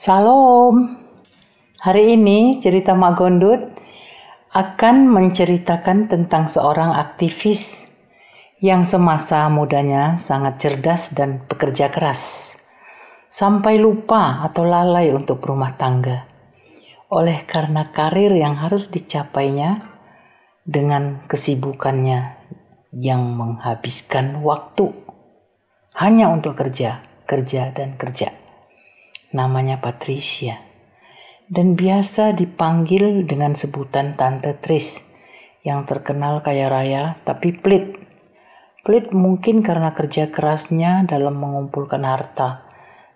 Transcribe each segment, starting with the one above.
Salam. Hari ini cerita Mak Gondut akan menceritakan tentang seorang aktivis yang semasa mudanya sangat cerdas dan bekerja keras. Sampai lupa atau lalai untuk berumah tangga. Oleh karena karir yang harus dicapainya dengan kesibukannya yang menghabiskan waktu hanya untuk kerja, kerja, dan kerja. Namanya Patricia. Dan biasa dipanggil dengan sebutan Tante Tris yang terkenal kaya raya tapi pelit. Pelit mungkin karena kerja kerasnya dalam mengumpulkan harta.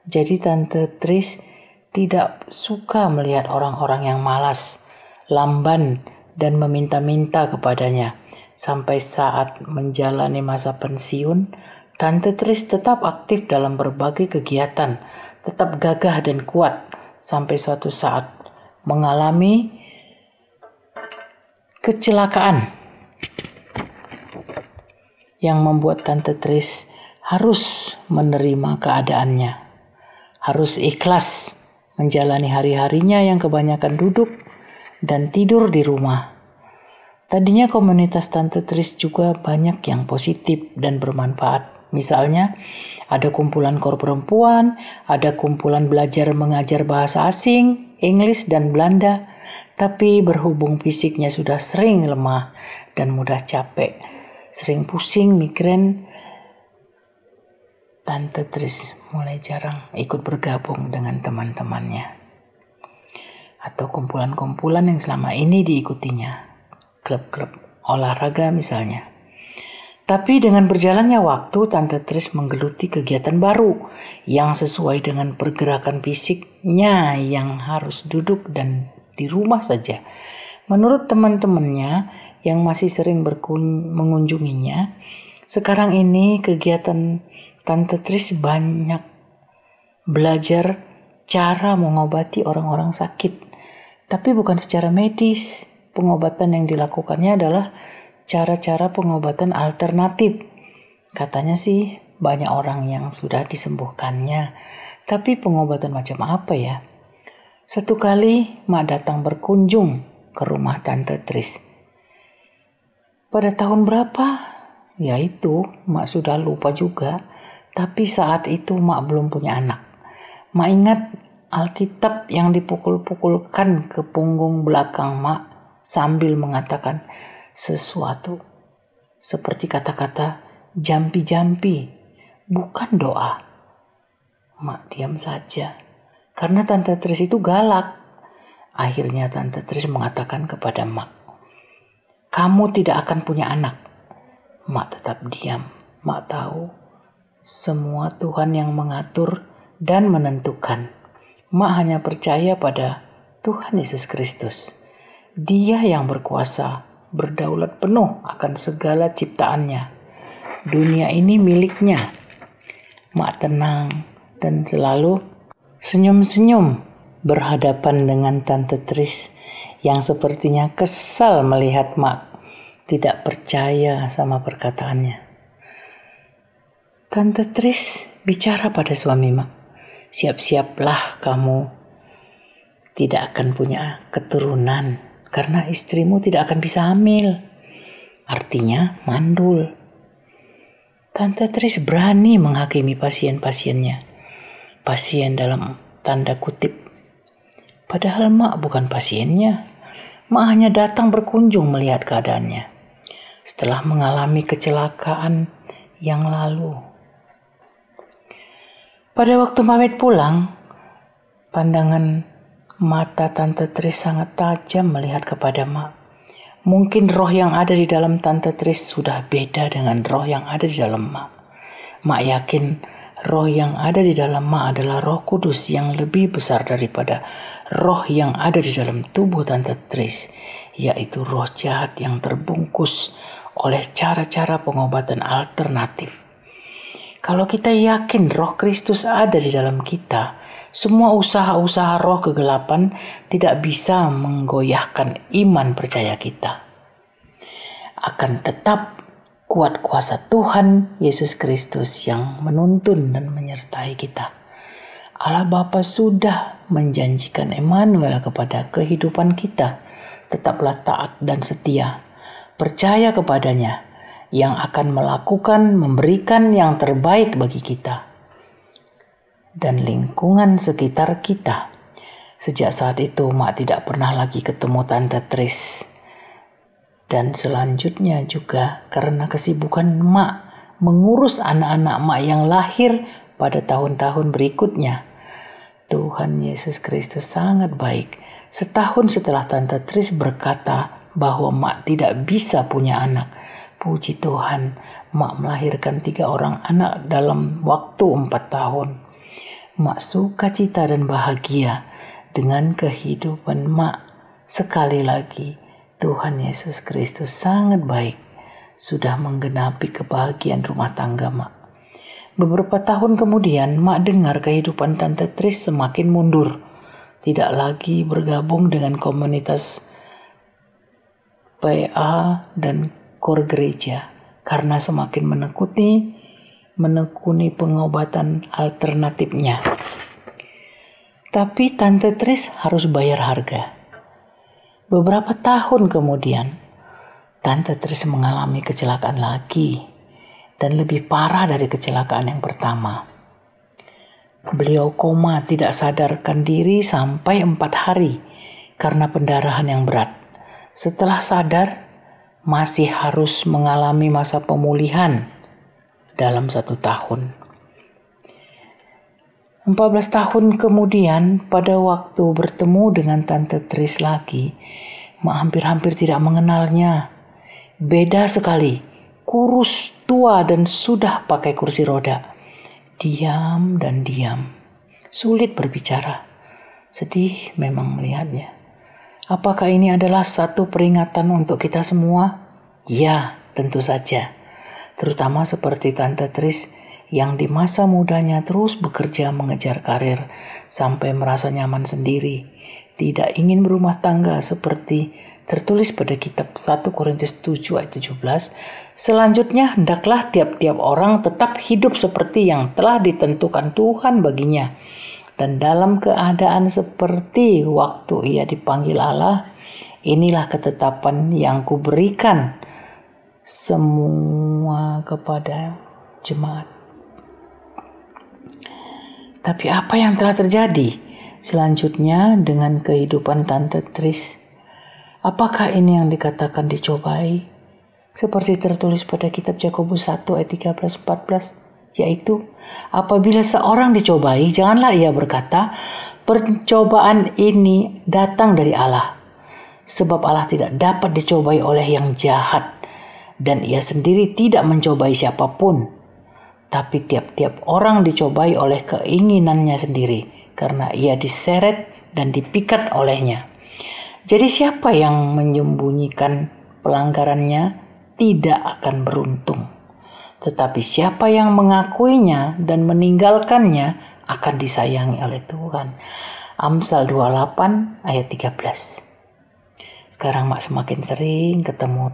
Jadi Tante Tris tidak suka melihat orang-orang yang malas, lamban, dan meminta-minta kepadanya. Sampai saat menjalani masa pensiun, Tante Tris tetap aktif dalam berbagai kegiatan, tetap gagah dan kuat sampai suatu saat mengalami kecelakaan yang membuat Tante Tris harus menerima keadaannya. Harus ikhlas menjalani hari-harinya yang kebanyakan duduk dan tidur di rumah. Tadinya komunitas Tante Tris juga banyak yang positif dan bermanfaat. Misalnya, ada kumpulan kor perempuan, ada kumpulan belajar mengajar bahasa asing, Inggris dan Belanda, tapi berhubung fisiknya sudah sering lemah dan mudah capek, sering pusing, migrain, Tante Tris mulai jarang ikut bergabung dengan teman-temannya. Atau kumpulan-kumpulan yang selama ini diikutinya, klub-klub olahraga misalnya. Tapi dengan berjalannya waktu, Tante Tris menggeluti kegiatan baru yang sesuai dengan pergerakan fisiknya yang harus duduk dan di rumah saja. Menurut teman-temannya yang masih sering mengunjunginya, sekarang ini kegiatan Tante Tris banyak belajar cara mengobati orang-orang sakit. Tapi bukan secara medis. Pengobatan yang dilakukannya adalah cara-cara pengobatan alternatif. Katanya sih banyak orang yang sudah disembuhkannya. Tapi pengobatan macam apa ya? Satu kali Mak datang berkunjung ke rumah Tante Tris. Pada tahun berapa? Ya itu, Mak sudah lupa juga. Tapi saat itu Mak belum punya anak. Mak ingat Alkitab yang dipukul-pukulkan ke punggung belakang Mak sambil mengatakan sesuatu. Seperti kata-kata jampi-jampi, bukan doa. Mak diam saja. Karena Tante Tris itu galak. Akhirnya Tante Tris mengatakan kepada Mak, kamu tidak akan punya anak. Mak tetap diam. Mak tahu semua Tuhan yang mengatur dan menentukan. Mak hanya percaya pada Tuhan Yesus Kristus. Dia yang berkuasa, berdaulat penuh akan segala ciptaannya. Dunia ini miliknya. Mak tenang dan selalu senyum-senyum berhadapan dengan Tante Tris yang sepertinya kesal melihat Mak tidak percaya sama perkataannya. Tante Tris bicara pada suami mak. Siap-siaplah kamu tidak akan punya keturunan karena istrimu tidak akan bisa hamil. Artinya mandul. Tante Tris berani menghakimi pasien-pasiennya. Pasien dalam tanda kutip. Padahal mak bukan pasiennya. Mak hanya datang berkunjung melihat keadaannya. Setelah mengalami kecelakaan yang lalu. Pada waktu pamit pulang, pandangan mata Tante Tris sangat tajam melihat kepada Mak. Mungkin roh yang ada di dalam Tante Tris sudah beda dengan roh yang ada di dalam Mak. Mak yakin roh yang ada di dalam Mak adalah roh kudus yang lebih besar daripada roh yang ada di dalam tubuh Tante Tris, yaitu roh jahat yang terbungkus oleh cara-cara pengobatan alternatif. Kalau kita yakin roh Kristus ada di dalam kita, semua usaha-usaha roh kegelapan tidak bisa menggoyahkan iman percaya kita. Akan tetap kuat kuasa Tuhan Yesus Kristus yang menuntun dan menyertai kita. Allah Bapa sudah menjanjikan Emmanuel kepada kehidupan kita. Tetaplah taat dan setia. Percaya kepadanya yang akan melakukan memberikan yang terbaik bagi kita dan lingkungan sekitar kita. Sejak saat itu, Mak tidak pernah lagi ketemu Tante Tris. Dan selanjutnya juga karena kesibukan Mak mengurus anak-anak Mak yang lahir pada tahun-tahun berikutnya. Tuhan Yesus Kristus sangat baik. Setahun setelah Tante Tris berkata bahwa Mak tidak bisa punya anak. Puji Tuhan, Mak melahirkan tiga orang anak dalam waktu empat tahun. Mak suka cita dan bahagia dengan kehidupan Mak. Sekali lagi, Tuhan Yesus Kristus sangat baik. Sudah menggenapi kebahagiaan rumah tangga Mak. Beberapa tahun kemudian, Mak dengar kehidupan Tante Tris semakin mundur. Tidak lagi bergabung dengan komunitas PA dan kor gereja karena semakin menekuni menekuni pengobatan alternatifnya. Tapi Tante Tris harus bayar harga. Beberapa tahun kemudian, Tante Tris mengalami kecelakaan lagi dan lebih parah dari kecelakaan yang pertama. Beliau koma tidak sadarkan diri sampai empat hari karena pendarahan yang berat. Setelah sadar, masih harus mengalami masa pemulihan dalam satu tahun. 14 tahun kemudian, pada waktu bertemu dengan Tante Tris lagi, Mak hampir-hampir tidak mengenalnya. Beda sekali kurus, tua, dan sudah pakai kursi roda. Diam dan diam. Sulit berbicara. Sedih memang melihatnya. Apakah ini adalah satu peringatan untuk kita semua? Ya, tentu saja. Terutama seperti Tante Tris yang di masa mudanya terus bekerja mengejar karir sampai merasa nyaman sendiri. Tidak ingin berumah tangga seperti tertulis pada kitab 1 Korintus 7 ayat 17, selanjutnya hendaklah tiap-tiap orang tetap hidup seperti yang telah ditentukan Tuhan baginya. Dan dalam keadaan seperti waktu ia dipanggil Allah, inilah ketetapan yang kuberikan semua kepada jemaat. Tapi apa yang telah terjadi selanjutnya dengan kehidupan Tante Tris Apakah ini yang dikatakan dicobai? Seperti tertulis pada kitab Yakobus 1 ayat 13 14 yaitu apabila seorang dicobai janganlah ia berkata percobaan ini datang dari Allah sebab Allah tidak dapat dicobai oleh yang jahat dan ia sendiri tidak mencobai siapa pun tapi tiap-tiap orang dicobai oleh keinginannya sendiri karena ia diseret dan dipikat olehnya jadi siapa yang menyembunyikan pelanggarannya tidak akan beruntung. Tetapi siapa yang mengakuinya dan meninggalkannya akan disayangi oleh Tuhan. Amsal 28 ayat 13. Sekarang mak semakin sering ketemu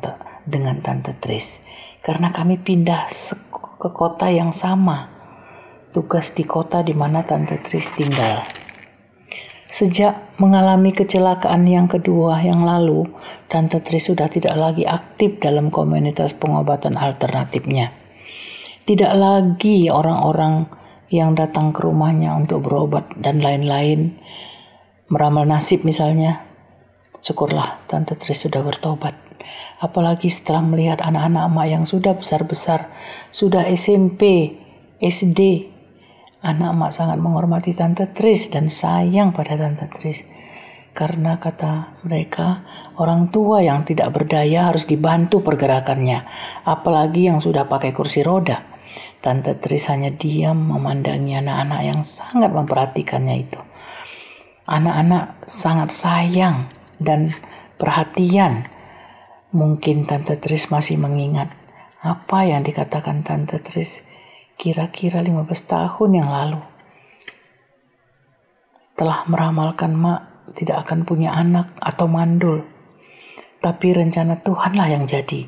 dengan Tante Tris karena kami pindah ke kota yang sama. Tugas di kota di mana Tante Tris tinggal. Sejak mengalami kecelakaan yang kedua yang lalu, Tante Tris sudah tidak lagi aktif dalam komunitas pengobatan alternatifnya. Tidak lagi orang-orang yang datang ke rumahnya untuk berobat dan lain-lain, meramal nasib misalnya. Syukurlah Tante Tris sudah bertobat. Apalagi setelah melihat anak-anak emak yang sudah besar-besar, sudah SMP, SD, Anak emak sangat menghormati Tante Tris dan sayang pada Tante Tris. Karena kata mereka, orang tua yang tidak berdaya harus dibantu pergerakannya, apalagi yang sudah pakai kursi roda. Tante Tris hanya diam memandangi anak-anak yang sangat memperhatikannya itu. Anak-anak sangat sayang dan perhatian. Mungkin Tante Tris masih mengingat apa yang dikatakan Tante Tris kira-kira 15 tahun yang lalu. Telah meramalkan mak tidak akan punya anak atau mandul. Tapi rencana Tuhanlah yang jadi.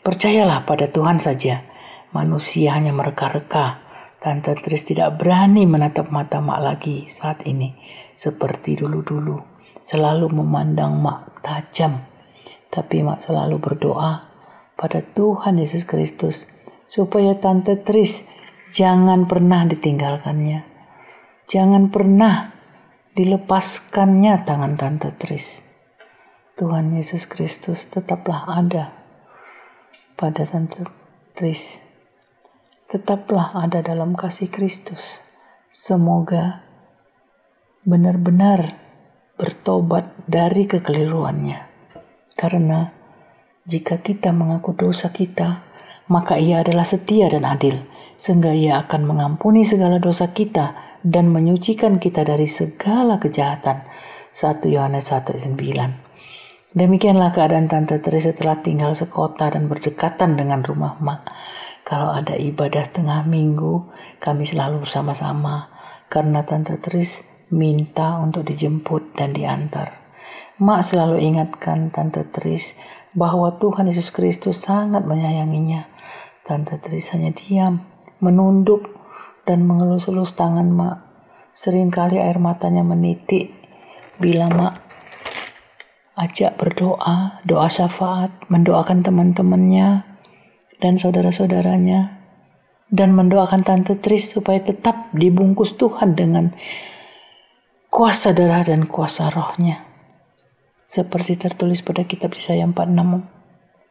Percayalah pada Tuhan saja. Manusia hanya mereka-reka, Tante Tris tidak berani menatap mata Mak lagi saat ini seperti dulu-dulu. Selalu memandang Mak tajam. Tapi Mak selalu berdoa pada Tuhan Yesus Kristus supaya Tante Tris jangan pernah ditinggalkannya. Jangan pernah dilepaskannya tangan Tante Tris. Tuhan Yesus Kristus tetaplah ada pada Tante Tris tetaplah ada dalam kasih Kristus. Semoga benar-benar bertobat dari kekeliruannya. Karena jika kita mengaku dosa kita, maka ia adalah setia dan adil, sehingga ia akan mengampuni segala dosa kita dan menyucikan kita dari segala kejahatan. 1 Yohanes 1:9 Demikianlah keadaan Tante Teresa setelah tinggal sekota dan berdekatan dengan rumah mak. Kalau ada ibadah tengah minggu, kami selalu bersama-sama karena Tante Tris minta untuk dijemput dan diantar. Mak selalu ingatkan Tante Tris bahwa Tuhan Yesus Kristus sangat menyayanginya. Tante Tris hanya diam, menunduk, dan mengelus-elus tangan Mak. Seringkali air matanya menitik bila Mak ajak berdoa, doa syafaat, mendoakan teman-temannya, dan saudara-saudaranya dan mendoakan Tante Tris supaya tetap dibungkus Tuhan dengan kuasa darah dan kuasa rohnya. Seperti tertulis pada kitab Yesaya 46.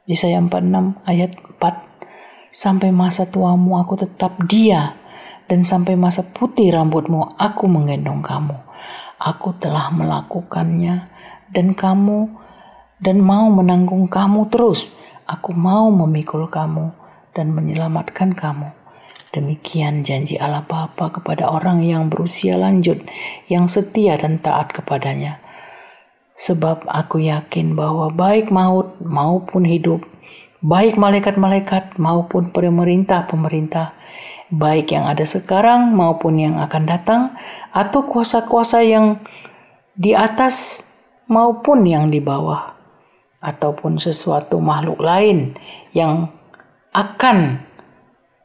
Yesaya 46 ayat 4. Sampai masa tuamu aku tetap dia dan sampai masa putih rambutmu aku menggendong kamu. Aku telah melakukannya dan kamu dan mau menanggung kamu terus Aku mau memikul kamu dan menyelamatkan kamu. Demikian janji Allah Bapa kepada orang yang berusia lanjut, yang setia dan taat kepadanya. Sebab aku yakin bahwa baik maut maupun hidup, baik malaikat-malaikat maupun pemerintah-pemerintah, baik yang ada sekarang maupun yang akan datang, atau kuasa-kuasa yang di atas maupun yang di bawah, ataupun sesuatu makhluk lain yang akan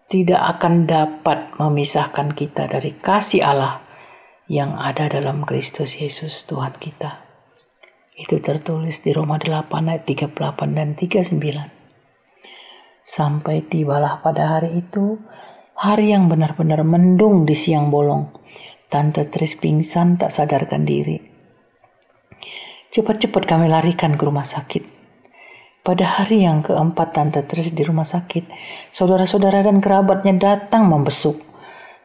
tidak akan dapat memisahkan kita dari kasih Allah yang ada dalam Kristus Yesus Tuhan kita. Itu tertulis di Roma 8 ayat 38 dan 39. Sampai tibalah pada hari itu, hari yang benar-benar mendung di siang bolong. Tante Tris pingsan tak sadarkan diri. Cepat-cepat kami larikan ke rumah sakit. Pada hari yang keempat Tante Tris di rumah sakit, saudara-saudara dan kerabatnya datang membesuk.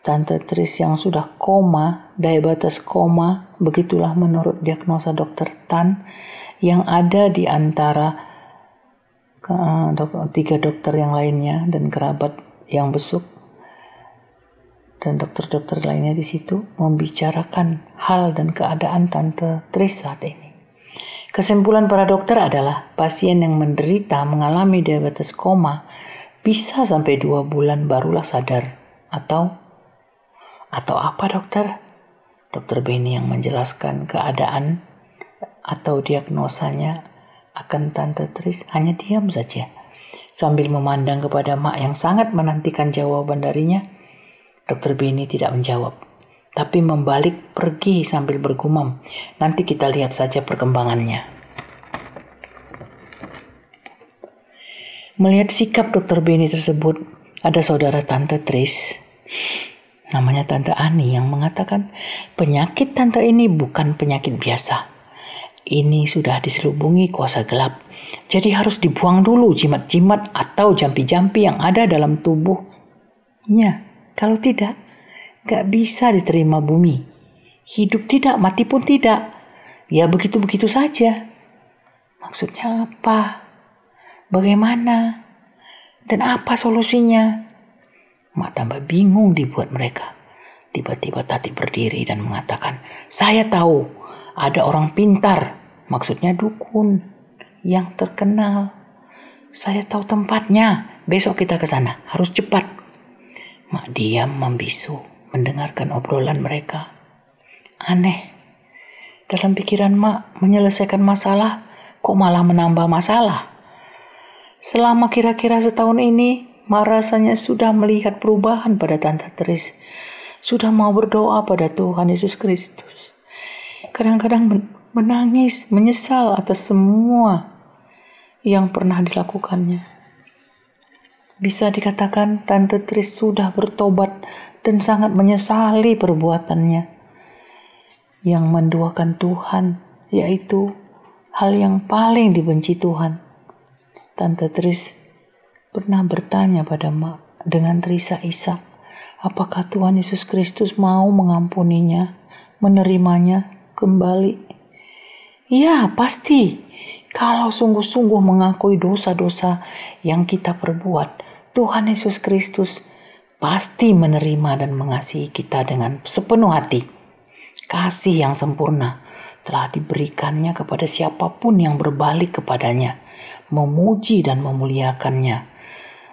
Tante Tris yang sudah koma, diabetes koma, begitulah menurut diagnosa dokter Tan yang ada di antara uh, dok, tiga dokter yang lainnya dan kerabat yang besuk dan dokter-dokter lainnya di situ membicarakan hal dan keadaan Tante Tris saat ini. Kesimpulan para dokter adalah pasien yang menderita mengalami diabetes koma bisa sampai dua bulan barulah sadar. Atau atau apa dokter? Dokter Benny yang menjelaskan keadaan atau diagnosanya akan Tante Tris hanya diam saja. Sambil memandang kepada Mak yang sangat menantikan jawaban darinya, Dokter Benny tidak menjawab tapi membalik pergi sambil bergumam. Nanti kita lihat saja perkembangannya. Melihat sikap dokter Beni tersebut, ada saudara tante Tris, namanya tante Ani yang mengatakan penyakit tante ini bukan penyakit biasa. Ini sudah diselubungi kuasa gelap. Jadi harus dibuang dulu jimat-jimat atau jampi-jampi yang ada dalam tubuhnya. Kalau tidak, gak bisa diterima bumi. Hidup tidak, mati pun tidak. Ya begitu-begitu saja. Maksudnya apa? Bagaimana? Dan apa solusinya? Mak tambah bingung dibuat mereka. Tiba-tiba Tati berdiri dan mengatakan, saya tahu ada orang pintar, maksudnya dukun, yang terkenal. Saya tahu tempatnya, besok kita ke sana, harus cepat. Mak diam membisu mendengarkan obrolan mereka. Aneh, dalam pikiran Mak menyelesaikan masalah kok malah menambah masalah. Selama kira-kira setahun ini, Mak rasanya sudah melihat perubahan pada Tante Tris. Sudah mau berdoa pada Tuhan Yesus Kristus. Kadang-kadang menangis, menyesal atas semua yang pernah dilakukannya. Bisa dikatakan Tante Tris sudah bertobat dan sangat menyesali perbuatannya yang menduakan Tuhan, yaitu hal yang paling dibenci Tuhan. Tante Tris pernah bertanya pada Mak dengan terisa isa apakah Tuhan Yesus Kristus mau mengampuninya, menerimanya kembali. Ya, pasti. Kalau sungguh-sungguh mengakui dosa-dosa yang kita perbuat, Tuhan Yesus Kristus pasti menerima dan mengasihi kita dengan sepenuh hati. Kasih yang sempurna telah diberikannya kepada siapa pun yang berbalik kepadanya, memuji dan memuliakannya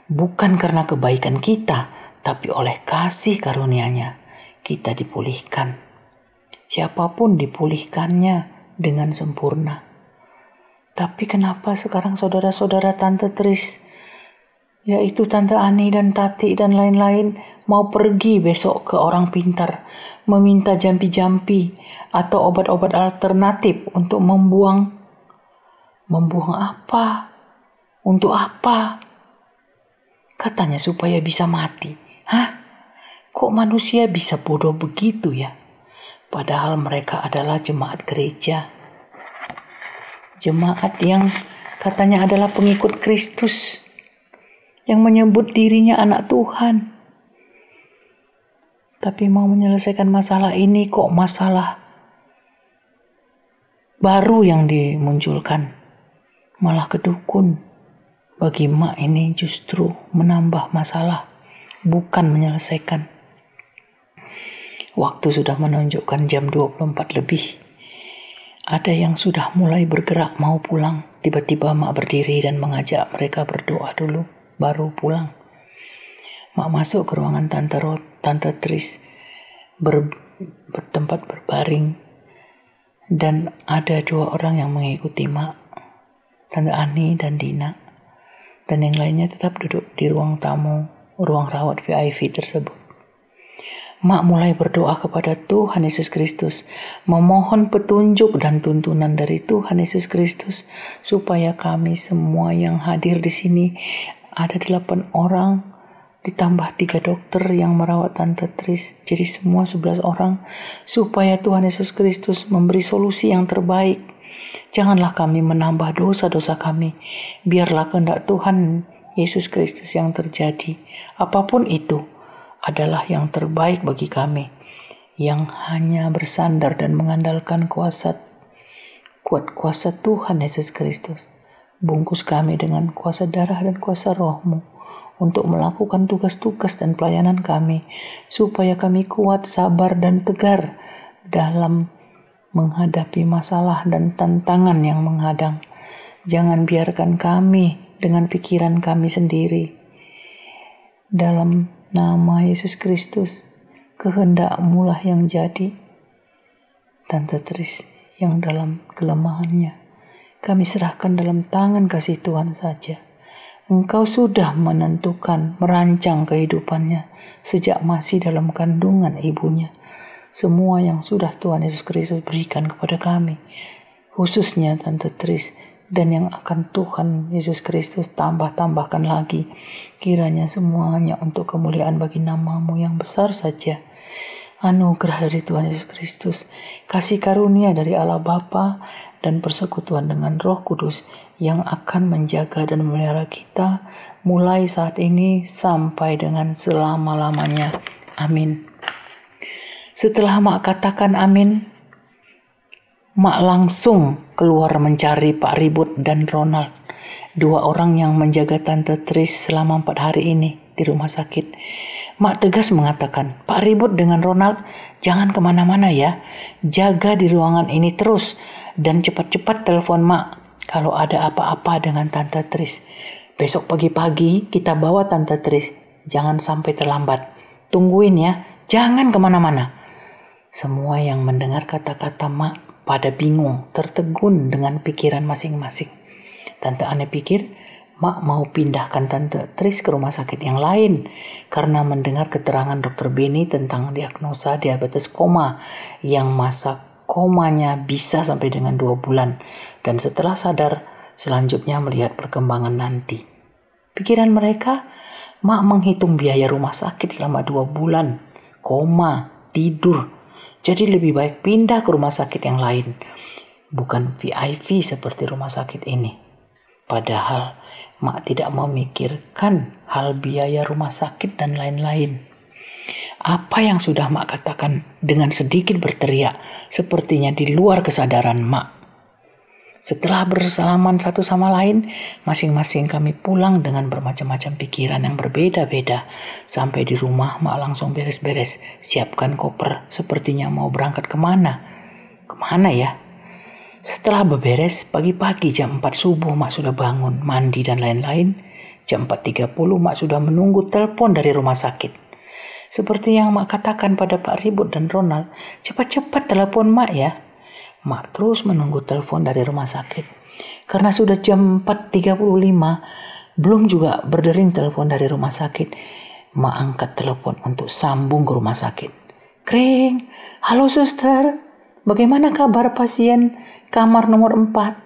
bukan karena kebaikan kita, tapi oleh kasih karunia-Nya kita dipulihkan. Siapa pun dipulihkannya dengan sempurna. Tapi kenapa sekarang saudara-saudara Tante Tris, yaitu Tante Ani dan Tati dan lain-lain, mau pergi besok ke orang pintar, meminta jampi-jampi atau obat-obat alternatif untuk membuang membuang apa? Untuk apa? Katanya supaya bisa mati. Hah? Kok manusia bisa bodoh begitu ya? Padahal mereka adalah jemaat gereja. Jemaat yang katanya adalah pengikut Kristus. Yang menyebut dirinya anak Tuhan. Tapi mau menyelesaikan masalah ini kok masalah baru yang dimunculkan. Malah kedukun bagi mak ini justru menambah masalah, bukan menyelesaikan. Waktu sudah menunjukkan jam 24 lebih. Ada yang sudah mulai bergerak mau pulang. Tiba-tiba mak berdiri dan mengajak mereka berdoa dulu, baru pulang. Mak masuk ke ruangan Tante Rot, Tante Tris, ber, bertempat berbaring. Dan ada dua orang yang mengikuti mak, Tante Ani dan Dina dan yang lainnya tetap duduk di ruang tamu, ruang rawat VIP tersebut. Mak mulai berdoa kepada Tuhan Yesus Kristus, memohon petunjuk dan tuntunan dari Tuhan Yesus Kristus, supaya kami semua yang hadir di sini ada delapan orang, ditambah tiga dokter yang merawat Tante Tris, jadi semua sebelas orang, supaya Tuhan Yesus Kristus memberi solusi yang terbaik Janganlah kami menambah dosa-dosa kami. Biarlah kehendak Tuhan Yesus Kristus yang terjadi. Apa pun itu adalah yang terbaik bagi kami. Yang hanya bersandar dan mengandalkan kuasa kuat kuasa Tuhan Yesus Kristus. Bungkus kami dengan kuasa darah dan kuasa rohmu untuk melakukan tugas-tugas dan pelayanan kami, supaya kami kuat, sabar, dan tegar dalam menghadapi masalah dan tantangan yang menghadang. Jangan biarkan kami dengan pikiran kami sendiri. Dalam nama Yesus Kristus, kehendakmu lah yang jadi. Tante Tris yang dalam kelemahannya, kami serahkan dalam tangan kasih Tuhan saja. Engkau sudah menentukan, merancang kehidupannya sejak masih dalam kandungan ibunya semua yang sudah Tuhan Yesus Kristus berikan kepada kami, khususnya Tante Tris, dan yang akan Tuhan Yesus Kristus tambah-tambahkan lagi. Kiranya semuanya untuk kemuliaan bagi namamu yang besar saja. Anugerah dari Tuhan Yesus Kristus, kasih karunia dari Allah Bapa dan persekutuan dengan Roh Kudus yang akan menjaga dan memelihara kita mulai saat ini sampai dengan selama-lamanya. Amin. Setelah Mak katakan amin, Mak langsung keluar mencari Pak Ribut dan Ronald, dua orang yang menjaga Tante Tris selama empat hari ini di rumah sakit. Mak tegas mengatakan, Pak Ribut dengan Ronald jangan ke mana-mana ya, jaga di ruangan ini terus dan cepat-cepat telepon Mak kalau ada apa-apa dengan Tante Tris. Besok pagi-pagi kita bawa Tante Tris, jangan sampai terlambat. Tungguin ya, jangan ke mana-mana. Semua yang mendengar kata-kata mak pada bingung, tertegun dengan pikiran masing-masing. Tante Ane pikir Mak mau pindahkan Tante Tris ke rumah sakit yang lain karena mendengar keterangan dokter Beni tentang diagnosa diabetes koma yang masa komanya bisa sampai dengan dua bulan dan setelah sadar selanjutnya melihat perkembangan nanti. Pikiran mereka, Mak menghitung biaya rumah sakit selama dua bulan, koma, tidur. Jadi lebih baik pindah ke rumah sakit yang lain, bukan VIP seperti rumah sakit ini. Padahal Mak tidak memikirkan hal biaya rumah sakit dan lain-lain. Apa yang sudah Mak katakan dengan sedikit berteriak, sepertinya di luar kesadaran Mak. Setelah bersalaman satu sama lain, masing-masing kami pulang dengan bermacam-macam pikiran yang berbeda-beda. Sampai di rumah, Mak langsung beres-beres, siapkan koper, sepertinya mau berangkat ke mana. Ke mana ya? Setelah beberes, pagi-pagi jam 4 subuh Mak sudah bangun, mandi dan lain-lain. Jam 4.30 Mak sudah menunggu telepon dari rumah sakit. Seperti yang Mak katakan pada Pak Ribut dan Ronald, cepat-cepat telepon Mak ya. Mak terus menunggu telepon dari rumah sakit. Karena sudah jam 4.35, belum juga berdering telepon dari rumah sakit. Mak angkat telepon untuk sambung ke rumah sakit. Kring, halo suster, bagaimana kabar pasien kamar nomor 4.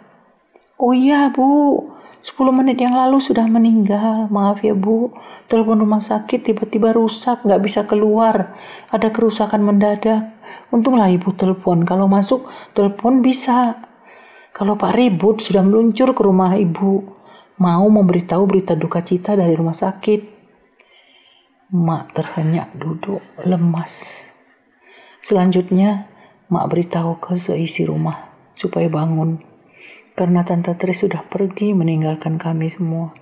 Oh iya bu, 10 menit yang lalu sudah meninggal. Maaf ya bu, telepon rumah sakit tiba-tiba rusak, nggak bisa keluar. Ada kerusakan mendadak. Untunglah ibu telepon. Kalau masuk, telepon bisa. Kalau Pak Ribut sudah meluncur ke rumah ibu, mau memberitahu berita duka cita dari rumah sakit. Mak terhenyak duduk lemas. Selanjutnya, Mak beritahu ke seisi rumah supaya bangun. Karena Tante Tris sudah pergi meninggalkan kami semua.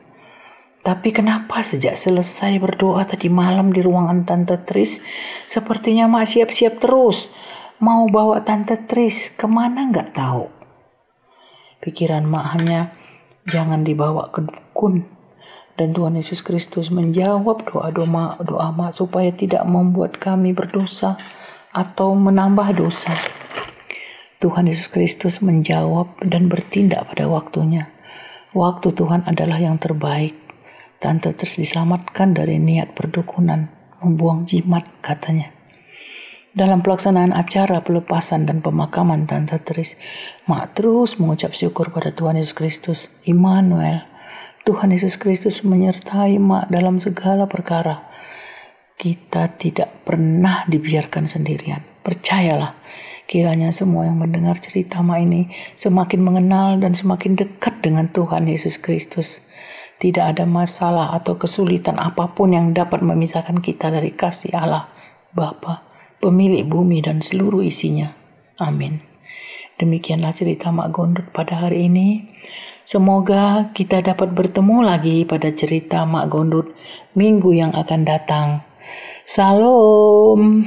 Tapi kenapa sejak selesai berdoa tadi malam di ruangan Tante Tris, sepertinya Mak siap-siap terus. Mau bawa Tante Tris ke mana nggak tahu. Pikiran Mak hanya jangan dibawa ke dukun. Dan Tuhan Yesus Kristus menjawab doa-doa doa Mak supaya tidak membuat kami berdosa atau menambah dosa. Tuhan Yesus Kristus menjawab dan bertindak pada waktunya. Waktu Tuhan adalah yang terbaik. Tante terus diselamatkan dari niat perdukunan, membuang jimat katanya. Dalam pelaksanaan acara pelepasan dan pemakaman Tante Tris, Mak terus mengucap syukur pada Tuhan Yesus Kristus, Immanuel. Tuhan Yesus Kristus menyertai Mak dalam segala perkara. Kita tidak pernah dibiarkan sendirian. Percayalah, Kiranya semua yang mendengar cerita Ma ini semakin mengenal dan semakin dekat dengan Tuhan Yesus Kristus. Tidak ada masalah atau kesulitan apa pun yang dapat memisahkan kita dari kasih Allah, Bapa, pemilik bumi dan seluruh isinya. Amin. Demikianlah cerita Mak Gondut pada hari ini. Semoga kita dapat bertemu lagi pada cerita Mak Gondut minggu yang akan datang. Salam.